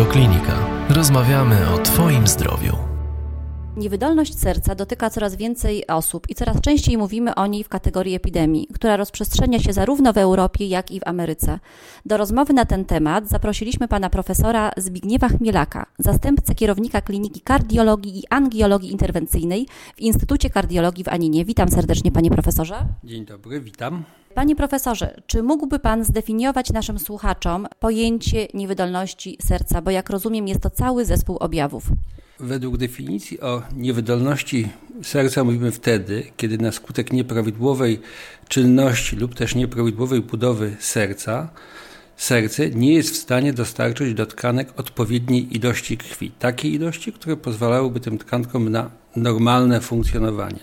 Radioklinika. Rozmawiamy o Twoim zdrowiu. Niewydolność serca dotyka coraz więcej osób i coraz częściej mówimy o niej w kategorii epidemii, która rozprzestrzenia się zarówno w Europie, jak i w Ameryce. Do rozmowy na ten temat zaprosiliśmy pana profesora Zbigniewa Chmielaka, zastępcę kierownika Kliniki Kardiologii i Angiologii Interwencyjnej w Instytucie Kardiologii w Aninie. Witam serdecznie, panie profesorze. Dzień dobry, witam. Panie profesorze, czy mógłby Pan zdefiniować naszym słuchaczom pojęcie niewydolności serca, bo jak rozumiem jest to cały zespół objawów? Według definicji o niewydolności serca mówimy wtedy, kiedy na skutek nieprawidłowej czynności lub też nieprawidłowej budowy serca serce nie jest w stanie dostarczyć do tkanek odpowiedniej ilości krwi, takiej ilości, które pozwalałyby tym tkankom na normalne funkcjonowanie.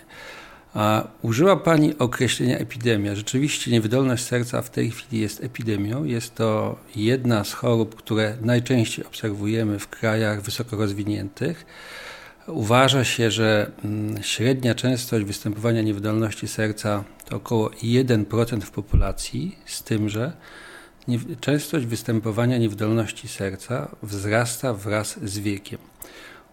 A użyła Pani określenia epidemia. Rzeczywiście niewydolność serca w tej chwili jest epidemią. Jest to jedna z chorób, które najczęściej obserwujemy w krajach wysoko rozwiniętych. Uważa się, że mm, średnia częstość występowania niewydolności serca to około 1% w populacji, z tym, że częstość występowania niewydolności serca wzrasta wraz z wiekiem.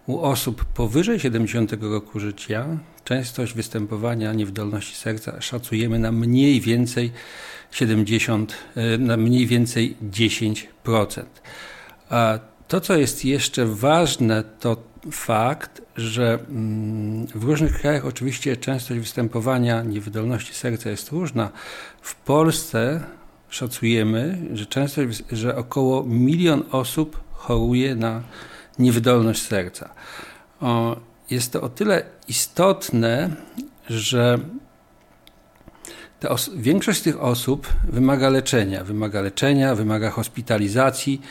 U osób powyżej 70 roku życia częstość występowania niewydolności serca szacujemy na mniej więcej 70, e, na mniej więcej 10%. A to, co jest jeszcze ważne, to fakt, że mm, w różnych krajach oczywiście częstość występowania niewydolności serca jest różna. W Polsce szacujemy, że częstość, że około milion osób choruje na niewydolność serca. Jest to o tyle istotne, że większość z tych osób wymaga leczenia, wymaga leczenia, wymaga hospitalizacji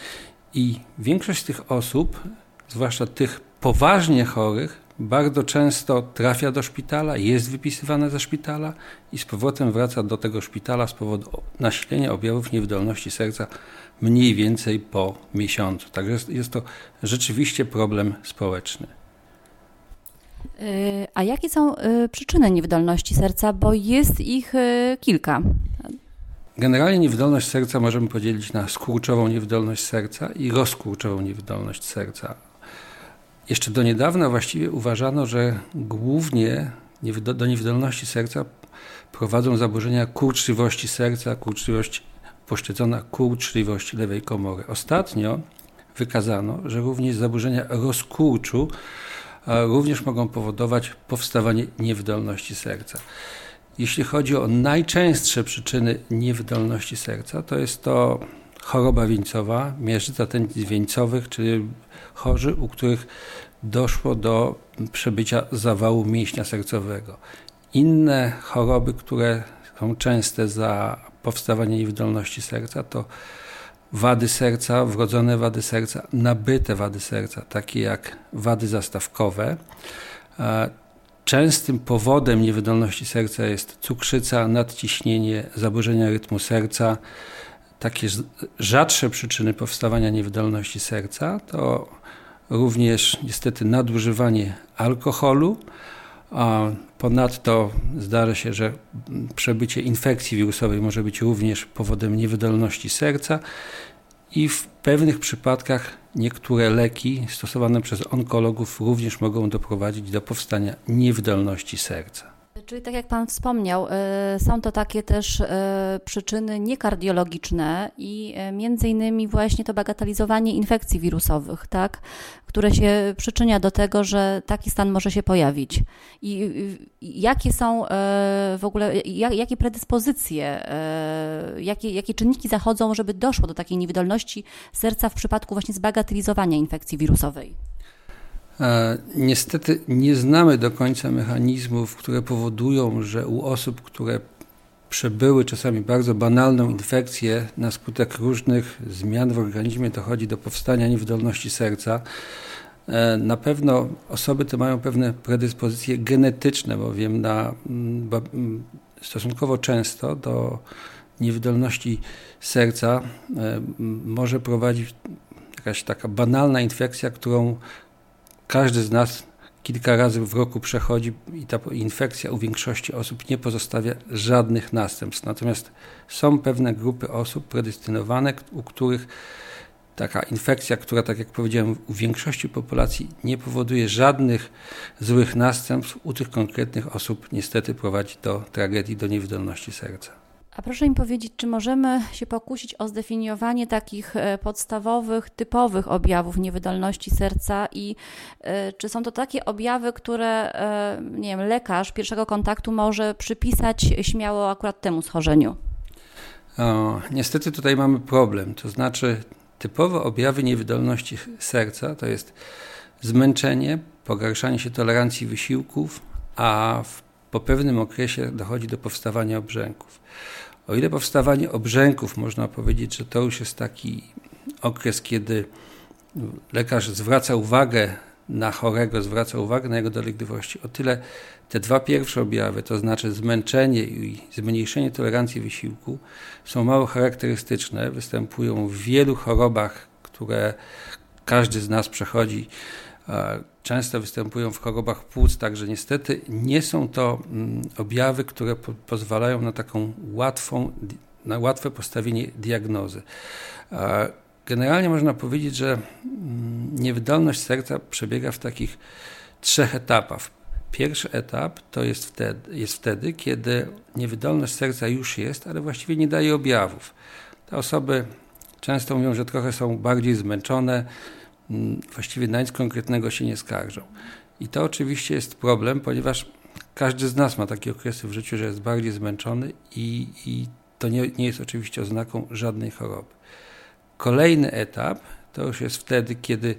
i większość z tych osób, zwłaszcza tych poważnie chorych, bardzo często trafia do szpitala, jest wypisywana ze szpitala i z powrotem wraca do tego szpitala z powodu nasilenia objawów niewydolności serca mniej więcej po miesiącu. Także jest, jest to rzeczywiście problem społeczny. Y, a jakie są y, przyczyny niewydolności serca? Bo jest ich y, kilka. Generalnie niewydolność serca możemy podzielić na skurczową niewydolność serca i rozkurczową niewydolność serca. Jeszcze do niedawna właściwie uważano, że głównie do niewydolności serca prowadzą zaburzenia kurczliwości serca, kurczliwość poszczególna kurczliwość lewej komory. Ostatnio wykazano, że również zaburzenia rozkurczu również mogą powodować powstawanie niewydolności serca. Jeśli chodzi o najczęstsze przyczyny niewydolności serca, to jest to choroba wieńcowa, miażdżyca tętnic wieńcowych, czyli chorzy, u których doszło do przebycia zawału mięśnia sercowego. Inne choroby, które są częste za powstawanie niewydolności serca, to wady serca, wrodzone wady serca, nabyte wady serca, takie jak wady zastawkowe. Częstym powodem niewydolności serca jest cukrzyca, nadciśnienie, zaburzenia rytmu serca. Takie rzadsze przyczyny powstawania niewydolności serca to również niestety nadużywanie alkoholu, ponadto zdarza się, że przebycie infekcji wirusowej może być również powodem niewydolności serca i w pewnych przypadkach niektóre leki stosowane przez onkologów również mogą doprowadzić do powstania niewydolności serca. Czyli tak jak Pan wspomniał, e, są to takie też e, przyczyny niekardiologiczne i e, między innymi właśnie to bagatelizowanie infekcji wirusowych, tak, które się przyczynia do tego, że taki stan może się pojawić. I jakie są w ogóle, jakie predyspozycje, jakie, jakie czynniki zachodzą, żeby doszło do takiej niewydolności serca w przypadku właśnie zbagatelizowania infekcji wirusowej? E, niestety nie znamy do końca mechanizmów, które powodują, że u osób, które przebyły czasami bardzo banalną infekcję, na skutek różnych zmian w organizmie dochodzi do powstania niewydolności serca. E, na pewno osoby te mają pewne predyspozycje genetyczne, bowiem na, stosunkowo często do niewydolności serca e, może prowadzić jakaś taka banalna infekcja, którą każdy z nas kilka razy w roku przechodzi i ta infekcja u większości osób nie pozostawia żadnych następstw. Natomiast są pewne grupy osób predestynowane, u których taka infekcja, która, tak jak powiedziałem, u większości populacji nie powoduje żadnych złych następstw, u tych konkretnych osób niestety prowadzi do tragedii, do niewydolności serca. A proszę mi powiedzieć, czy możemy się pokusić o zdefiniowanie takich e, podstawowych, typowych objawów niewydolności serca i e, czy są to takie objawy, które e, nie wiem, lekarz pierwszego kontaktu może przypisać śmiało akurat temu schorzeniu? O, niestety tutaj mamy problem, to znaczy typowe objawy niewydolności serca to jest zmęczenie, pogarszanie się tolerancji wysiłków, a w, po pewnym okresie dochodzi do powstawania obrzęków. O ile powstawanie obrzęków można powiedzieć, że to już jest taki okres, kiedy lekarz zwraca uwagę na chorego, zwraca uwagę na jego dolegliwości, o tyle te dwa pierwsze objawy, to znaczy zmęczenie i zmniejszenie tolerancji wysiłku, są mało charakterystyczne, występują w wielu chorobach, które każdy z nas przechodzi. Często występują w chorobach płuc, także niestety nie są to mm, objawy, które po pozwalają na taką łatwą, na łatwe postawienie diagnozy. Generalnie można powiedzieć, że mm, niewydolność serca przebiega w takich trzech etapach. Pierwszy etap to jest wtedy, jest wtedy, kiedy niewydolność serca już jest, ale właściwie nie daje objawów. Te osoby często mówią, że trochę są bardziej zmęczone, właściwie na nic konkretnego się nie skarżą. I to oczywiście jest problem, ponieważ każdy z nas ma takie okresy w życiu, że jest bardziej zmęczony i, i to nie, nie jest oczywiście oznaką żadnej choroby. Kolejny etap to już jest wtedy, kiedy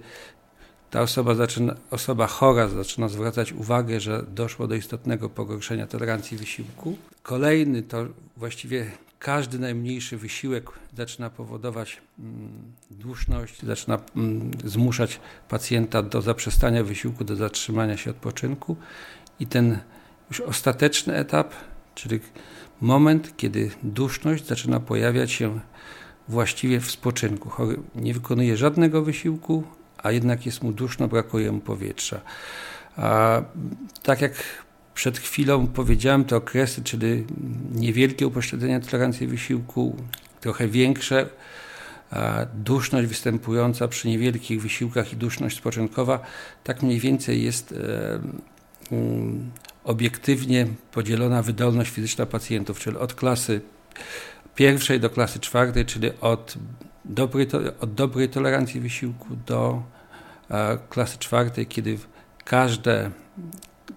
ta osoba, zaczyna, osoba chora zaczyna zwracać uwagę, że doszło do istotnego pogorszenia tolerancji wysiłku. Kolejny to właściwie każdy najmniejszy wysiłek zaczyna powodować mm, duszność, zaczyna mm, zmuszać pacjenta do zaprzestania wysiłku, do zatrzymania się odpoczynku. I ten już ostateczny etap, czyli moment, kiedy duszność zaczyna pojawiać się właściwie w spoczynku. Nie wykonuje żadnego wysiłku, a jednak jest mu duszno, brakuje mu powietrza. A tak jak przed chwilą powiedziałem, te okresy, czyli niewielkie upośledzenia tolerancji wysiłku, trochę większe, duszność występująca przy niewielkich wysiłkach i duszność spoczynkowa, tak mniej więcej jest e, um, obiektywnie podzielona wydolność fizyczna pacjentów, czyli od klasy pierwszej do klasy czwartej, czyli od dobrej, od dobrej tolerancji wysiłku do e, klasy czwartej, kiedy każde,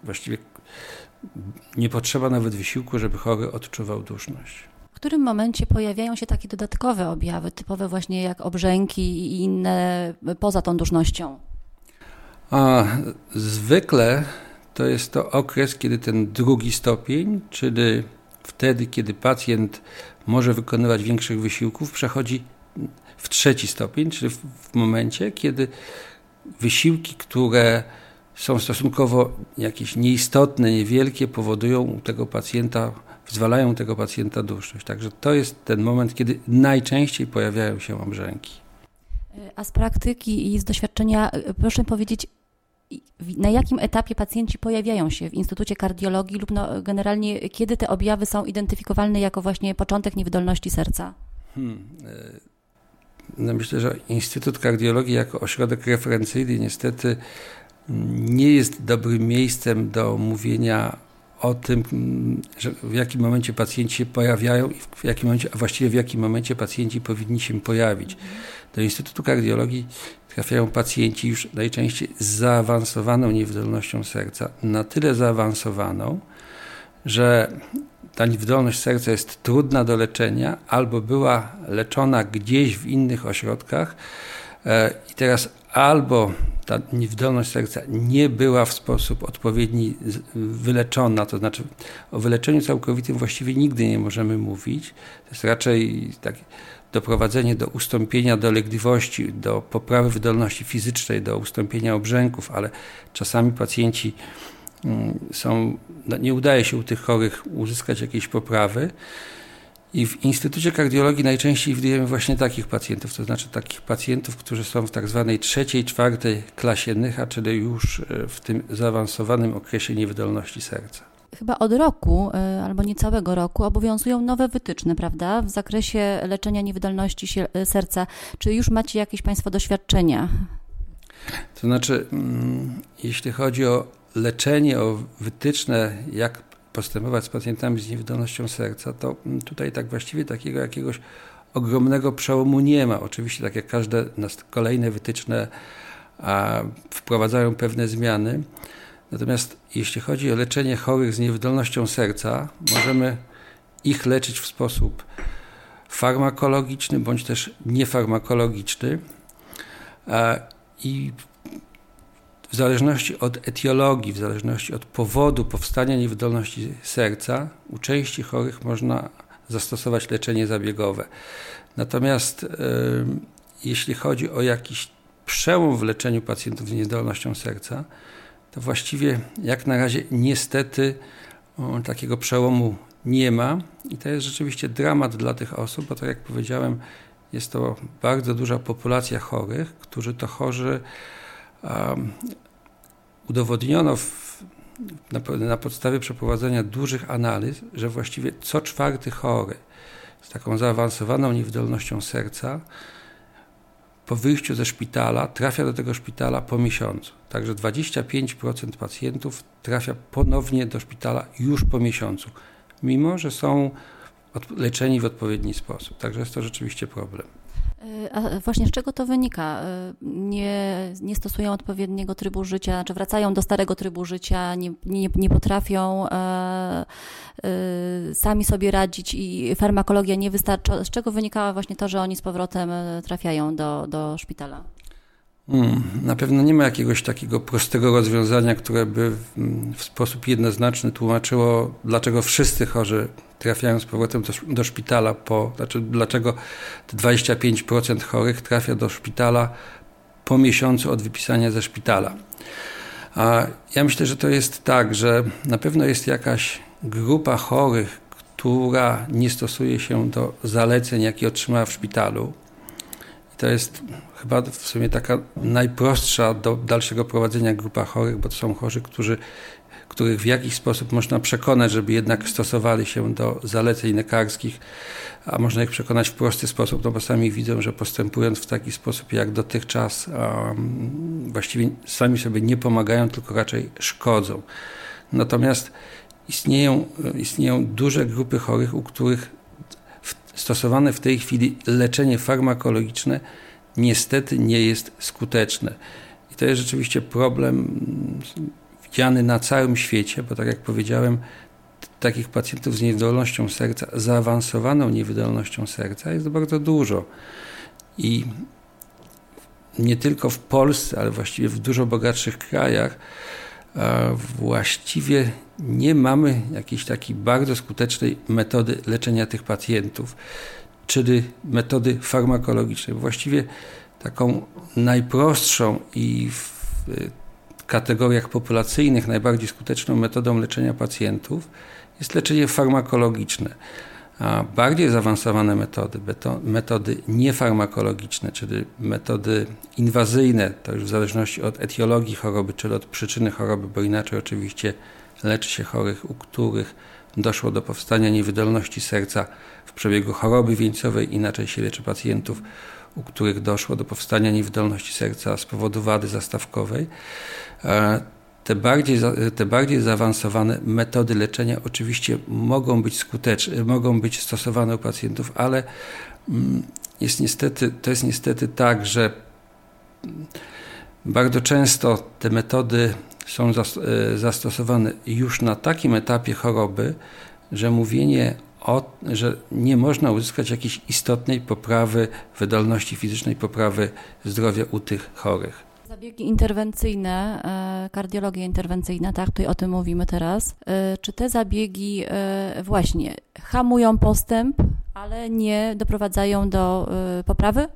właściwie nie potrzeba nawet wysiłku, żeby chory odczuwał duszność. W którym momencie pojawiają się takie dodatkowe objawy, typowe właśnie jak obrzęki i inne poza tą dusznością? A, zwykle to jest to okres, kiedy ten drugi stopień, czyli wtedy, kiedy pacjent może wykonywać większych wysiłków, przechodzi w trzeci stopień, czyli w, w momencie, kiedy wysiłki, które są stosunkowo jakieś nieistotne, niewielkie, powodują u tego pacjenta, zwalają tego pacjenta duszność. Także to jest ten moment, kiedy najczęściej pojawiają się obrzęki. A z praktyki i z doświadczenia proszę powiedzieć, na jakim etapie pacjenci pojawiają się w Instytucie Kardiologii lub no, generalnie kiedy te objawy są identyfikowalne jako właśnie początek niewydolności serca? Hmm. E, no myślę, że Instytut Kardiologii jako ośrodek referencyjny niestety nie jest dobrym miejscem do mówienia o tym, że w jakim momencie pacjenci się pojawiają i w jakim momencie, a właściwie w jakim momencie pacjenci powinni się pojawić. Do Instytutu Kardiologii trafiają pacjenci już najczęściej z zaawansowaną niewydolnością serca, na tyle zaawansowaną, że ta niewydolność serca jest trudna do leczenia albo była leczona gdzieś w innych ośrodkach e, i teraz albo ta niewydolność serca nie była w sposób odpowiedni wyleczona, to znaczy o wyleczeniu całkowitym właściwie nigdy nie możemy mówić. To jest raczej takie doprowadzenie do ustąpienia dolegliwości, do poprawy wydolności fizycznej, do ustąpienia obrzęków, ale czasami pacjenci mm, są, no nie udaje się u tych chorych uzyskać jakiejś poprawy. I w Instytucie Kardiologii najczęściej widujemy właśnie takich pacjentów, to znaczy takich pacjentów, którzy są w tak zwanej trzeciej, czwartej klasie NYHA, czyli już e, w tym zaawansowanym okresie niewydolności serca. Chyba od roku y, albo niecałego roku obowiązują nowe wytyczne, prawda, w zakresie leczenia niewydolności y, serca. Czy już macie jakieś Państwo doświadczenia? To znaczy, mm, jeśli chodzi o leczenie, o wytyczne, jak postępować z pacjentami z niewydolnością serca, to mm, tutaj tak właściwie takiego jakiegoś ogromnego przełomu nie ma. Oczywiście, tak jak każde kolejne wytyczne a, wprowadzają pewne zmiany. Natomiast jeśli chodzi o leczenie chorych z niewydolnością serca, możemy ich leczyć w sposób farmakologiczny bądź też niefarmakologiczny. I w zależności od etiologii, w zależności od powodu powstania niewydolności serca, u części chorych można zastosować leczenie zabiegowe. Natomiast y, jeśli chodzi o jakiś przełom w leczeniu pacjentów z niewydolnością serca, to właściwie jak na razie niestety o, takiego przełomu nie ma i to jest rzeczywiście dramat dla tych osób, bo tak jak powiedziałem, jest to bardzo duża populacja chorych, którzy to chorzy udowodniono w, na, na, podstawie przeprowadzenia dużych analiz, że właściwie co czwarty chory z taką zaawansowaną niewydolnością serca po wyjściu ze szpitala trafia do tego szpitala po miesiącu. Także 25% pacjentów trafia ponownie do szpitala już po miesiącu, mimo że są leczeni w odpowiedni sposób. Także jest to rzeczywiście problem. Y, a właśnie z czego to wynika? Y, nie, nie stosują odpowiedniego trybu życia, czy znaczy wracają do starego trybu życia, nie, nie, nie potrafią e, e, sami sobie radzić i farmakologia nie wystarcza. Z czego wynikała właśnie to, że oni z powrotem e, trafiają do, do szpitala? Hmm, na pewno nie ma jakiegoś takiego prostego rozwiązania, które by w, w sposób jednoznaczny tłumaczyło, dlaczego wszyscy chorzy trafiają z powrotem do, do szpitala, po, znaczy dlaczego 25% chorych trafia do szpitala po miesiącu od wypisania ze szpitala. A ja myślę, że to jest tak, że na pewno jest jakaś grupa chorych, która nie stosuje się do zaleceń, jakie otrzymała w szpitalu. To jest chyba w sumie taka najprostsza do dalszego prowadzenia grupa chorych, bo to są chorzy, którzy których w jakiś sposób można przekonać, żeby jednak stosowali się do zaleceń lekarskich, a można ich przekonać w prosty sposób, no bo sami widzą, że postępując w taki sposób jak dotychczas, um, właściwie sami sobie nie pomagają, tylko raczej szkodzą. Natomiast istnieją, istnieją duże grupy chorych, u których stosowane w tej chwili leczenie farmakologiczne niestety nie jest skuteczne. I to jest rzeczywiście problem widziany na całym świecie, bo tak jak powiedziałem, takich pacjentów z niewydolnością serca, zaawansowaną niewydolnością serca jest bardzo dużo. I nie tylko w Polsce, ale właściwie w dużo bogatszych krajach właściwie nie mamy jakiejś takiej bardzo skutecznej metody leczenia tych pacjentów, czyli metody farmakologicznej. Właściwie taką najprostszą i w kategoriach populacyjnych najbardziej skuteczną metodą leczenia pacjentów jest leczenie farmakologiczne. A bardziej zaawansowane metody, metody niefarmakologiczne, czyli metody inwazyjne, to już w zależności od etiologii choroby, czyli od przyczyny choroby, bo inaczej oczywiście leczy się chorych, u których doszło do powstania niewydolności serca w przebiegu choroby wieńcowej, inaczej się leczy pacjentów, u których doszło do powstania niewydolności serca z powodu wady zastawkowej. E, te bardziej, te bardziej zaawansowane metody leczenia oczywiście mogą być skuteczne, mogą być stosowane u pacjentów, ale mm, jest niestety, to jest niestety tak, że bardzo często te metody są e, zastosowane już na takim etapie choroby, że mówienie o, że nie można uzyskać jakiejś istotnej poprawy wydolności fizycznej, poprawy zdrowia u tych chorych. Zabiegi interwencyjne, e, kardiologia interwencyjna, tak, tutaj o tym mówimy teraz. E, czy te zabiegi właśnie hamują postęp, ale nie doprowadzają do poprawy?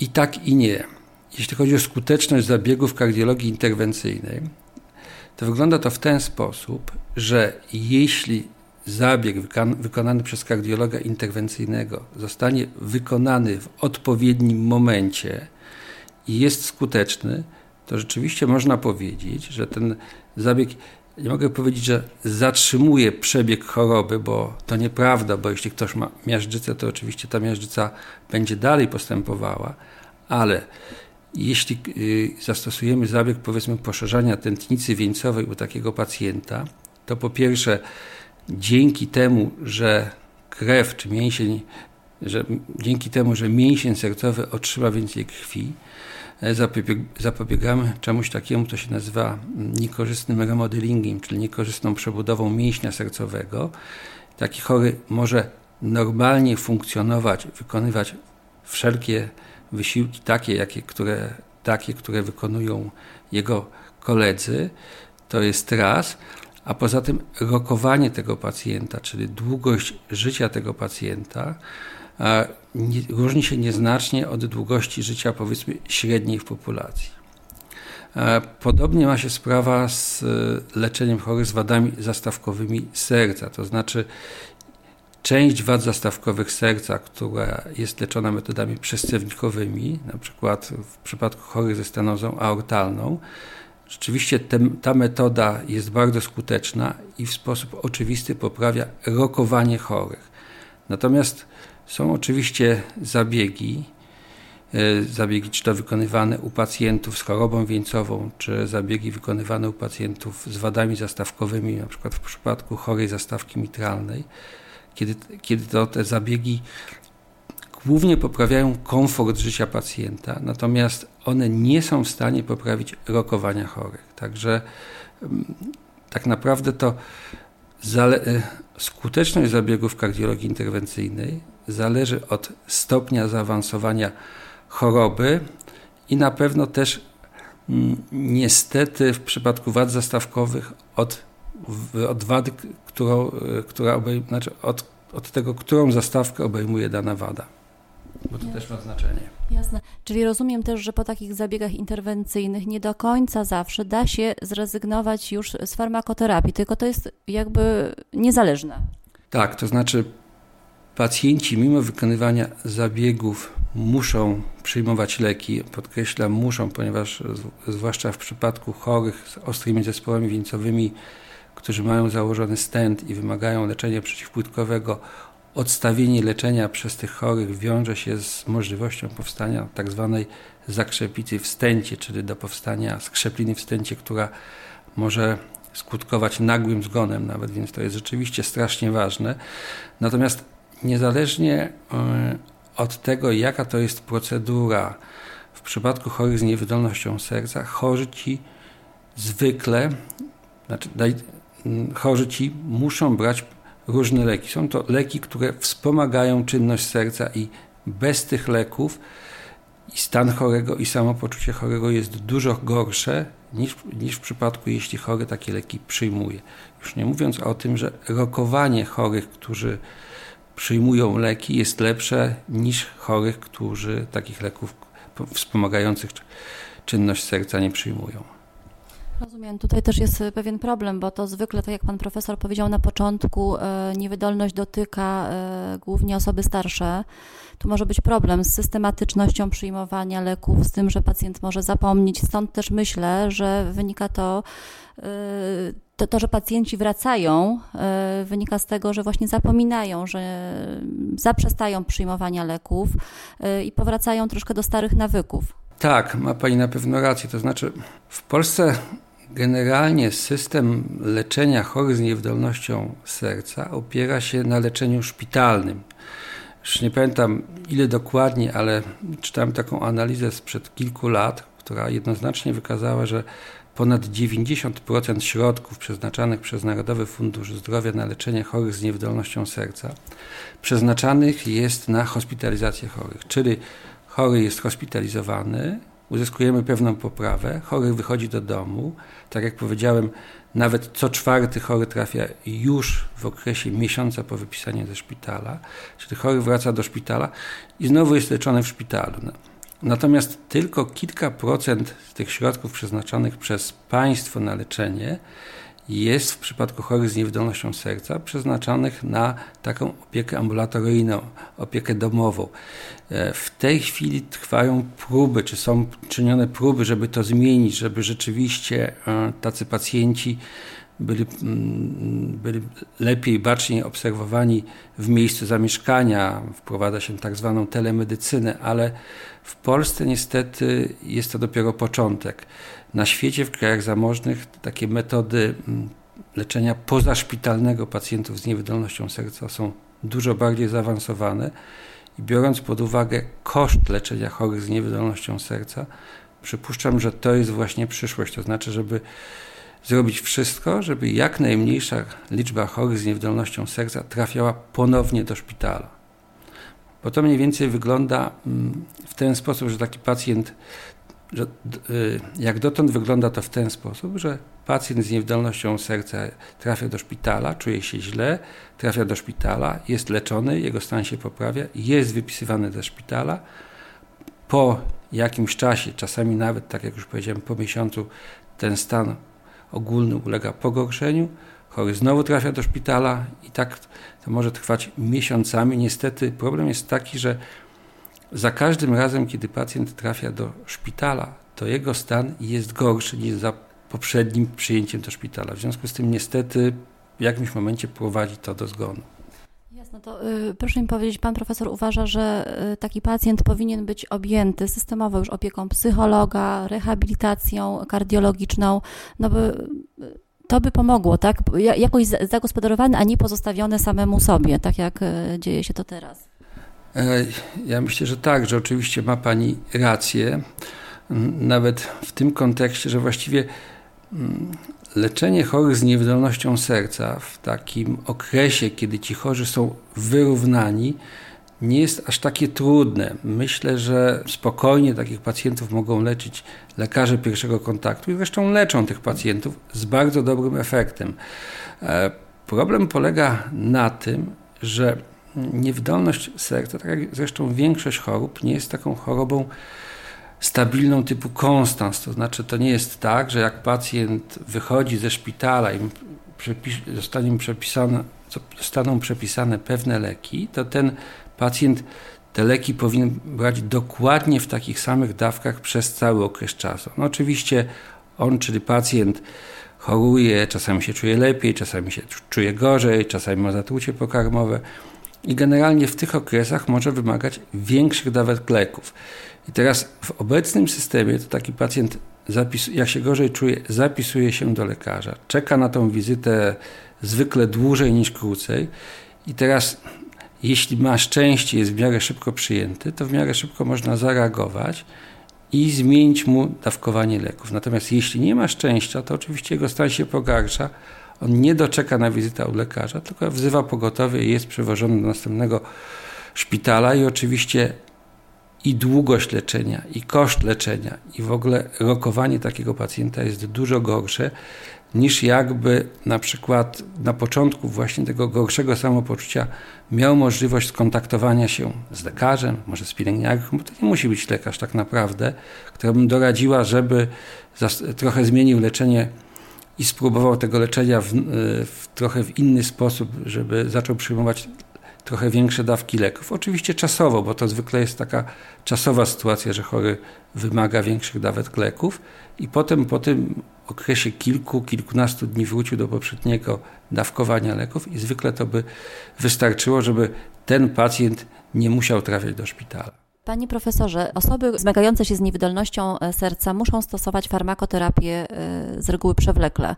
I tak, i nie. Jeśli chodzi o skuteczność zabiegów kardiologii interwencyjnej, to wygląda to w ten sposób, że jeśli zabieg wykonany przez kardiologa interwencyjnego zostanie wykonany w odpowiednim momencie i jest skuteczny, to rzeczywiście można powiedzieć, że ten zabieg nie mogę powiedzieć, że zatrzymuje przebieg choroby, bo to nieprawda, bo jeśli ktoś ma miażdżycę, to oczywiście ta miażdżyca będzie dalej postępowała, ale jeśli y, zastosujemy zabieg powiedzmy poszerzania tętnicy wieńcowej u takiego pacjenta, to po pierwsze dzięki temu, że krew czy mięsień, że dzięki temu, że mięsień sercowy otrzyma więcej krwi, e, zapobiegamy czemuś takiemu, co się nazywa niekorzystnym remodelingiem, czyli niekorzystną przebudową mięśnia sercowego. Taki chory może normalnie funkcjonować, wykonywać wszelkie wysiłki takie, jakie, które, takie, które wykonują jego koledzy. To jest raz. A poza tym rokowanie tego pacjenta, czyli długość życia tego pacjenta, różni się nieznacznie od długości życia, powiedzmy, średniej w populacji. Podobnie ma się sprawa z e, leczeniem chorych z wadami zastawkowymi serca, to znaczy część wad zastawkowych serca, która jest leczona metodami przescewnikowymi, na przykład w przypadku chorych ze stenozą aortalną, rzeczywiście te, ta metoda jest bardzo skuteczna i w sposób oczywisty poprawia rokowanie chorych. Natomiast są oczywiście zabiegi, e, zabiegi czy to wykonywane u pacjentów z chorobą wieńcową, czy zabiegi wykonywane u pacjentów z wadami zastawkowymi, na przykład w przypadku chorej zastawki mitralnej, kiedy, kiedy to te zabiegi głównie poprawiają komfort życia pacjenta, natomiast one nie są w stanie poprawić rokowania chorych. Także mm, tak naprawdę to e, skuteczność zabiegów kardiologii interwencyjnej zależy od stopnia zaawansowania choroby i na pewno też mm, niestety w przypadku wad zastawkowych od, od wady, którą, e, która obejmuje, znaczy od, od tego, którą zastawkę obejmuje dana wada bo to też ma znaczenie. Jasne. Czyli rozumiem też, że po takich zabiegach interwencyjnych nie do końca zawsze da się zrezygnować już z farmakoterapii, tylko to jest jakby niezależne. Tak, to znaczy pacjenci mimo wykonywania zabiegów muszą przyjmować leki. Podkreślam, muszą, ponieważ zwłaszcza w przypadku chorych z ostrymi zespołami wieńcowymi, którzy mają założony stent i wymagają leczenia przeciwpłytkowego, odstawienie leczenia przez tych chorych wiąże się z możliwością powstania tak zwanej zakrzepicy w stęcie, czyli do powstania skrzepliny w stęcie, która może skutkować nagłym zgonem nawet, więc to jest rzeczywiście strasznie ważne. Natomiast niezależnie e, od tego, jaka to jest procedura w przypadku chorych z niewydolnością serca, chorzy ci zwykle, znaczy, chorzy ci muszą brać różne leki. Są to leki, które wspomagają czynność serca i bez tych leków i stan chorego i samopoczucie chorego jest dużo gorsze niż, niż w przypadku, jeśli chory takie leki przyjmuje. Już nie mówiąc o tym, że rokowanie chorych, którzy przyjmują leki jest lepsze niż chorych, którzy takich leków wspomagających czynność serca nie przyjmują. Rozumiem. Tutaj też jest pewien problem, bo to zwykle, tak jak pan profesor powiedział na początku, e, niewydolność dotyka e, głównie osoby starsze. Tu może być problem z systematycznością przyjmowania leków, z tym, że pacjent może zapomnieć. Stąd też myślę, że wynika to, e, to, to, że pacjenci wracają, wynika z tego, że właśnie zapominają, że zaprzestają przyjmowania leków i powracają troszkę do starych nawyków. Tak, ma Pani na pewno rację. To znaczy, w Polsce Generalnie system leczenia chorych z niewydolnością serca opiera się na leczeniu szpitalnym. Już nie pamiętam ile dokładnie, ale czytałem taką analizę sprzed kilku lat, która jednoznacznie wykazała, że ponad 90% środków przeznaczanych przez Narodowy Fundusz Zdrowia na leczenie chorych z niewydolnością serca przeznaczanych jest na hospitalizację chorych, czyli chory jest hospitalizowany, uzyskujemy pewną poprawę, chory wychodzi do domu. Tak jak powiedziałem, nawet co czwarty chory trafia już w okresie miesiąca po wypisaniu ze szpitala, czyli chory wraca do szpitala i znowu jest leczony w szpitalu. Natomiast tylko kilka procent z tych środków przeznaczonych przez państwo na leczenie jest w przypadku chorych z niewydolnością serca przeznaczonych na taką opiekę ambulatoryjną, opiekę domową. E, w tej chwili trwają próby, czy są czynione próby, żeby to zmienić, żeby rzeczywiście e, tacy pacjenci byli, mm, byli lepiej, baczniej obserwowani w miejscu zamieszkania, wprowadza się tak zwaną telemedycynę, ale w Polsce niestety jest to dopiero początek. Na świecie, w krajach zamożnych, takie metody mm, leczenia pozaszpitalnego pacjentów z niewydolnością serca są dużo bardziej zaawansowane i biorąc pod uwagę koszt leczenia chorych z niewydolnością serca, przypuszczam, że to jest właśnie przyszłość. To znaczy, żeby zrobić wszystko, żeby jak najmniejsza liczba chorych z niewydolnością serca trafiała ponownie do szpitala. Bo to mniej więcej wygląda mm, w ten sposób, że taki pacjent, że y, jak dotąd wygląda to w ten sposób, że pacjent z niewydolnością serca trafia do szpitala, czuje się źle, trafia do szpitala, jest leczony, jego stan się poprawia, jest wypisywany ze szpitala. Po jakimś czasie, czasami nawet, tak jak już powiedziałem, po miesiącu, ten stan ogólny ulega pogorszeniu, chory znowu trafia do szpitala i tak to może trwać miesiącami. Niestety problem jest taki, że za każdym razem, kiedy pacjent trafia do szpitala, to jego stan jest gorszy niż za poprzednim przyjęciem do szpitala. W związku z tym niestety w jakimś momencie prowadzi to do zgonu. Jasne, to y, proszę mi powiedzieć, pan profesor uważa, że y, taki pacjent powinien być objęty systemowo już opieką psychologa, rehabilitacją kardiologiczną, no y, to by pomogło, tak? Jakoś zagospodarowany, a nie pozostawiony samemu sobie, tak jak y, dzieje się to teraz. E, ja myślę, że tak, że oczywiście ma Pani rację, nawet w tym kontekście, że właściwie mm, leczenie chorych z niewydolnością serca w takim okresie, kiedy ci chorzy są wyrównani, nie jest aż takie trudne. Myślę, że spokojnie takich pacjentów mogą leczyć lekarze pierwszego kontaktu i zresztą leczą tych pacjentów z bardzo dobrym efektem. E, problem polega na tym, że niewydolność serca, tak jak zresztą większość chorób, nie jest taką chorobą stabilną typu konstans. To znaczy, to nie jest tak, że jak pacjent wychodzi ze szpitala i zostanie przepisane, zostaną przepisane pewne leki, to ten pacjent te leki powinien brać dokładnie w takich samych dawkach przez cały okres czasu. No oczywiście on, czyli pacjent, choruje, czasami się czuje lepiej, czasami się czuje gorzej, czasami ma zatrucie pokarmowe i generalnie w tych okresach może wymagać większych dawek leków. I teraz w obecnym systemie to taki pacjent, zapis, jak się gorzej czuje, zapisuje się do lekarza, czeka na tą wizytę zwykle dłużej niż krócej. I teraz, jeśli ma szczęście, jest w miarę szybko przyjęty, to w miarę szybko można zareagować i zmienić mu dawkowanie leków. Natomiast jeśli nie ma szczęścia, to oczywiście jego stan się pogarsza. On nie doczeka na wizytę u lekarza, tylko wzywa pogotowie i jest przewożony do następnego szpitala i oczywiście i długość leczenia, i koszt leczenia, i w ogóle rokowanie takiego pacjenta jest dużo gorsze niż jakby na przykład na początku właśnie tego gorszego samopoczucia miał możliwość skontaktowania się z lekarzem, może z pielęgniarką, bo to nie musi być lekarz tak naprawdę, która bym doradziła, żeby trochę zmienił leczenie i spróbował tego leczenia w, w, trochę w inny sposób, żeby zaczął przyjmować trochę większe dawki leków. Oczywiście czasowo, bo to zwykle jest taka czasowa sytuacja, że chory wymaga większych dawek leków i potem po tym okresie kilku, kilkunastu dni wrócił do poprzedniego dawkowania leków i zwykle to by wystarczyło, żeby ten pacjent nie musiał trafiać do szpitala. Panie profesorze, osoby zmagające się z niewydolnością e, serca muszą stosować farmakoterapię e, z reguły przewlekle.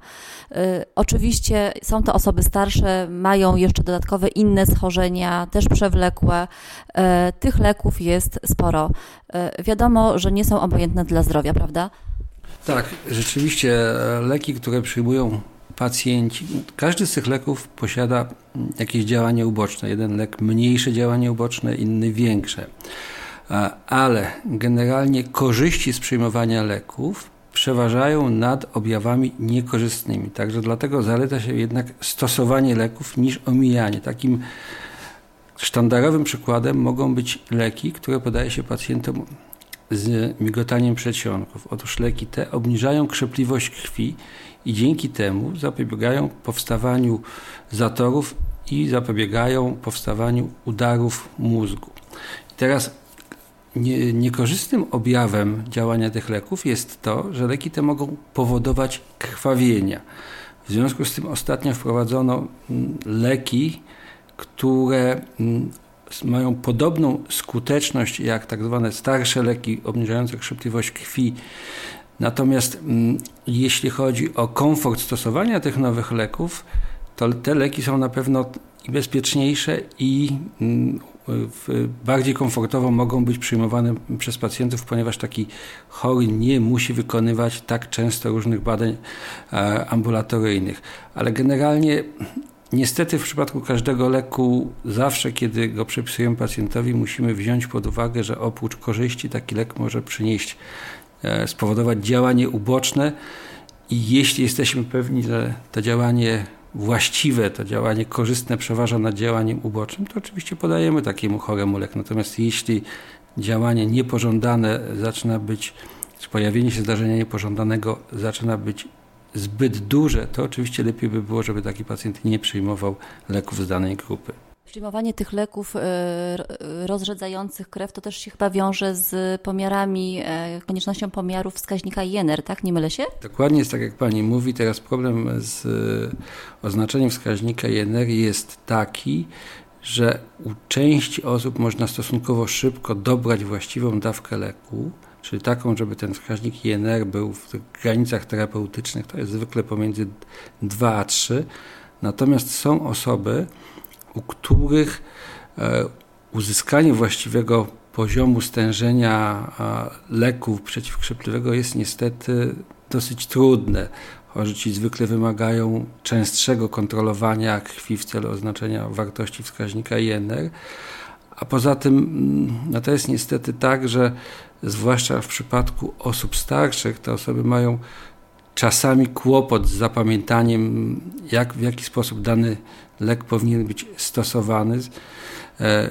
E, oczywiście są to osoby starsze, mają jeszcze dodatkowe inne schorzenia, też przewlekłe. Tych leków jest sporo. Wiadomo, że nie są obojętne dla zdrowia, prawda? Tak, rzeczywiście leki, które przyjmują pacjenci, każdy z tych leków posiada jakieś działanie uboczne. Jeden lek mniejsze działanie uboczne, inny większe ale generalnie korzyści z przyjmowania leków przeważają nad objawami niekorzystnymi. Także dlatego zaleca się jednak stosowanie leków niż omijanie. Takim sztandarowym przykładem mogą być leki, które podaje się pacjentom z migotaniem przedsionków. Otóż leki te obniżają krzepliwość krwi i dzięki temu zapobiegają powstawaniu zatorów i zapobiegają powstawaniu udarów mózgu. I teraz nie, niekorzystnym objawem działania tych leków jest to, że leki te mogą powodować krwawienia. W związku z tym ostatnio wprowadzono mm, leki, które mm, mają podobną skuteczność jak tak zwane starsze leki obniżające chrzepliwość krwi. Natomiast mm, jeśli chodzi o komfort stosowania tych nowych leków, to te leki są na pewno i bezpieczniejsze i bardziej komfortowo mogą być przyjmowane przez pacjentów, ponieważ taki chory nie musi wykonywać tak często różnych badań e, ambulatoryjnych. Ale generalnie Niestety w przypadku każdego leku, zawsze kiedy go przepisujemy pacjentowi, musimy wziąć pod uwagę, że oprócz korzyści taki lek może przynieść, e, spowodować działanie uboczne i jeśli jesteśmy pewni, że to działanie właściwe, to działanie korzystne przeważa nad działaniem ubocznym, to oczywiście podajemy takiemu choremu lek. Natomiast jeśli działanie niepożądane zaczyna być, pojawienie się zdarzenia niepożądanego zaczyna być zbyt duże, to oczywiście lepiej by było, żeby taki pacjent nie przyjmował leków z danej grupy. Przyjmowanie tych leków e, rozrzedzających krew to też się chyba wiąże z pomiarami, e, koniecznością pomiarów wskaźnika INR, tak? Nie mylę się? Dokładnie jest tak, jak pani mówi. Teraz problem z e, oznaczeniem wskaźnika INR jest taki, że u części osób można stosunkowo szybko dobrać właściwą dawkę leku, czyli taką, żeby ten wskaźnik INR był w granicach terapeutycznych, to jest zwykle pomiędzy 2 a 3. Natomiast są osoby, u których e, uzyskanie właściwego poziomu stężenia leków przeciwkrzepliwego jest niestety dosyć trudne. Chorzy ci zwykle wymagają częstszego kontrolowania krwi w celu oznaczenia wartości wskaźnika INR. A poza tym mm, no to jest niestety tak, że zwłaszcza w przypadku osób starszych, te osoby mają czasami kłopot z zapamiętaniem, jak, w jaki sposób dany lek powinien być stosowany. E,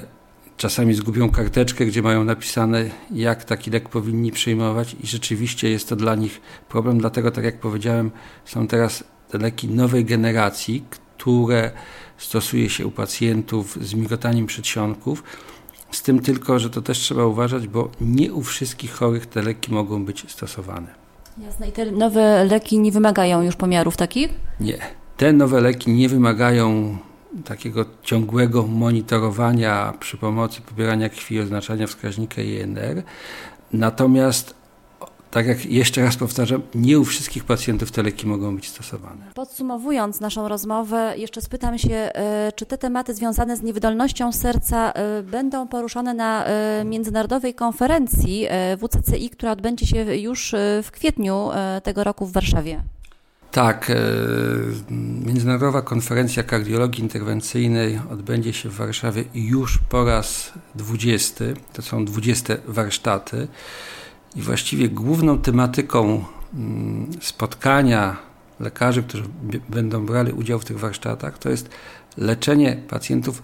czasami zgubią karteczkę, gdzie mają napisane, jak taki lek powinni przyjmować, i rzeczywiście jest to dla nich problem. Dlatego, tak jak powiedziałem, są teraz te leki nowej generacji, które stosuje się u pacjentów z migotaniem przedsionków. Z tym tylko, że to też trzeba uważać, bo nie u wszystkich chorych te leki mogą być stosowane. Jasne. I te nowe leki nie wymagają już pomiarów takich? Nie. Te nowe leki nie wymagają takiego ciągłego monitorowania przy pomocy pobierania krwi oznaczania wskaźnika INR. Natomiast tak jak jeszcze raz powtarzam, nie u wszystkich pacjentów te leki mogą być stosowane. Podsumowując naszą rozmowę, jeszcze spytam się, e, czy te tematy związane z niewydolnością serca e, będą poruszone na e, międzynarodowej konferencji WCCI, która odbędzie się już w kwietniu tego roku w Warszawie? Tak, Międzynarodowa Konferencja Kardiologii Interwencyjnej odbędzie się w Warszawie już po raz 20. To są 20 warsztaty. I właściwie główną tematyką mm, spotkania lekarzy, którzy będą brali udział w tych warsztatach, to jest leczenie pacjentów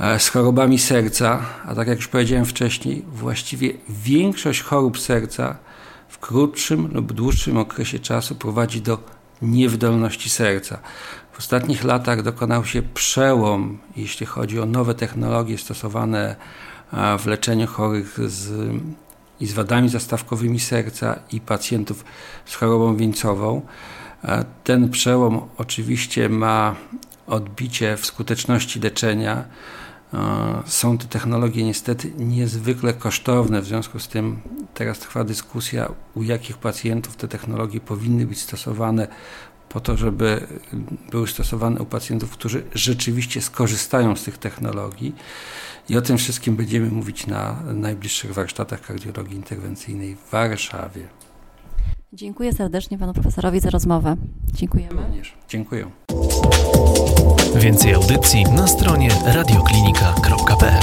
e, z chorobami serca, a tak jak już powiedziałem wcześniej, właściwie większość chorób serca w krótszym lub dłuższym okresie czasu prowadzi do niewydolności serca. W ostatnich latach dokonał się przełom, jeśli chodzi o nowe technologie stosowane e, w leczeniu chorych z i z wadami zastawkowymi serca i pacjentów z chorobą wieńcową. E, ten przełom oczywiście ma odbicie w skuteczności leczenia. E, są to technologie niestety niezwykle kosztowne, w związku z tym teraz trwa dyskusja, u jakich pacjentów te technologie powinny być stosowane po to, żeby były stosowane u pacjentów, którzy rzeczywiście skorzystają z tych technologii. I o tym wszystkim będziemy mówić na najbliższych warsztatach kardiologii interwencyjnej w Warszawie. Dziękuję serdecznie panu profesorowi za rozmowę. Dziękujemy. Również. Dziękuję. Więcej audycji na stronie radioklinika.pl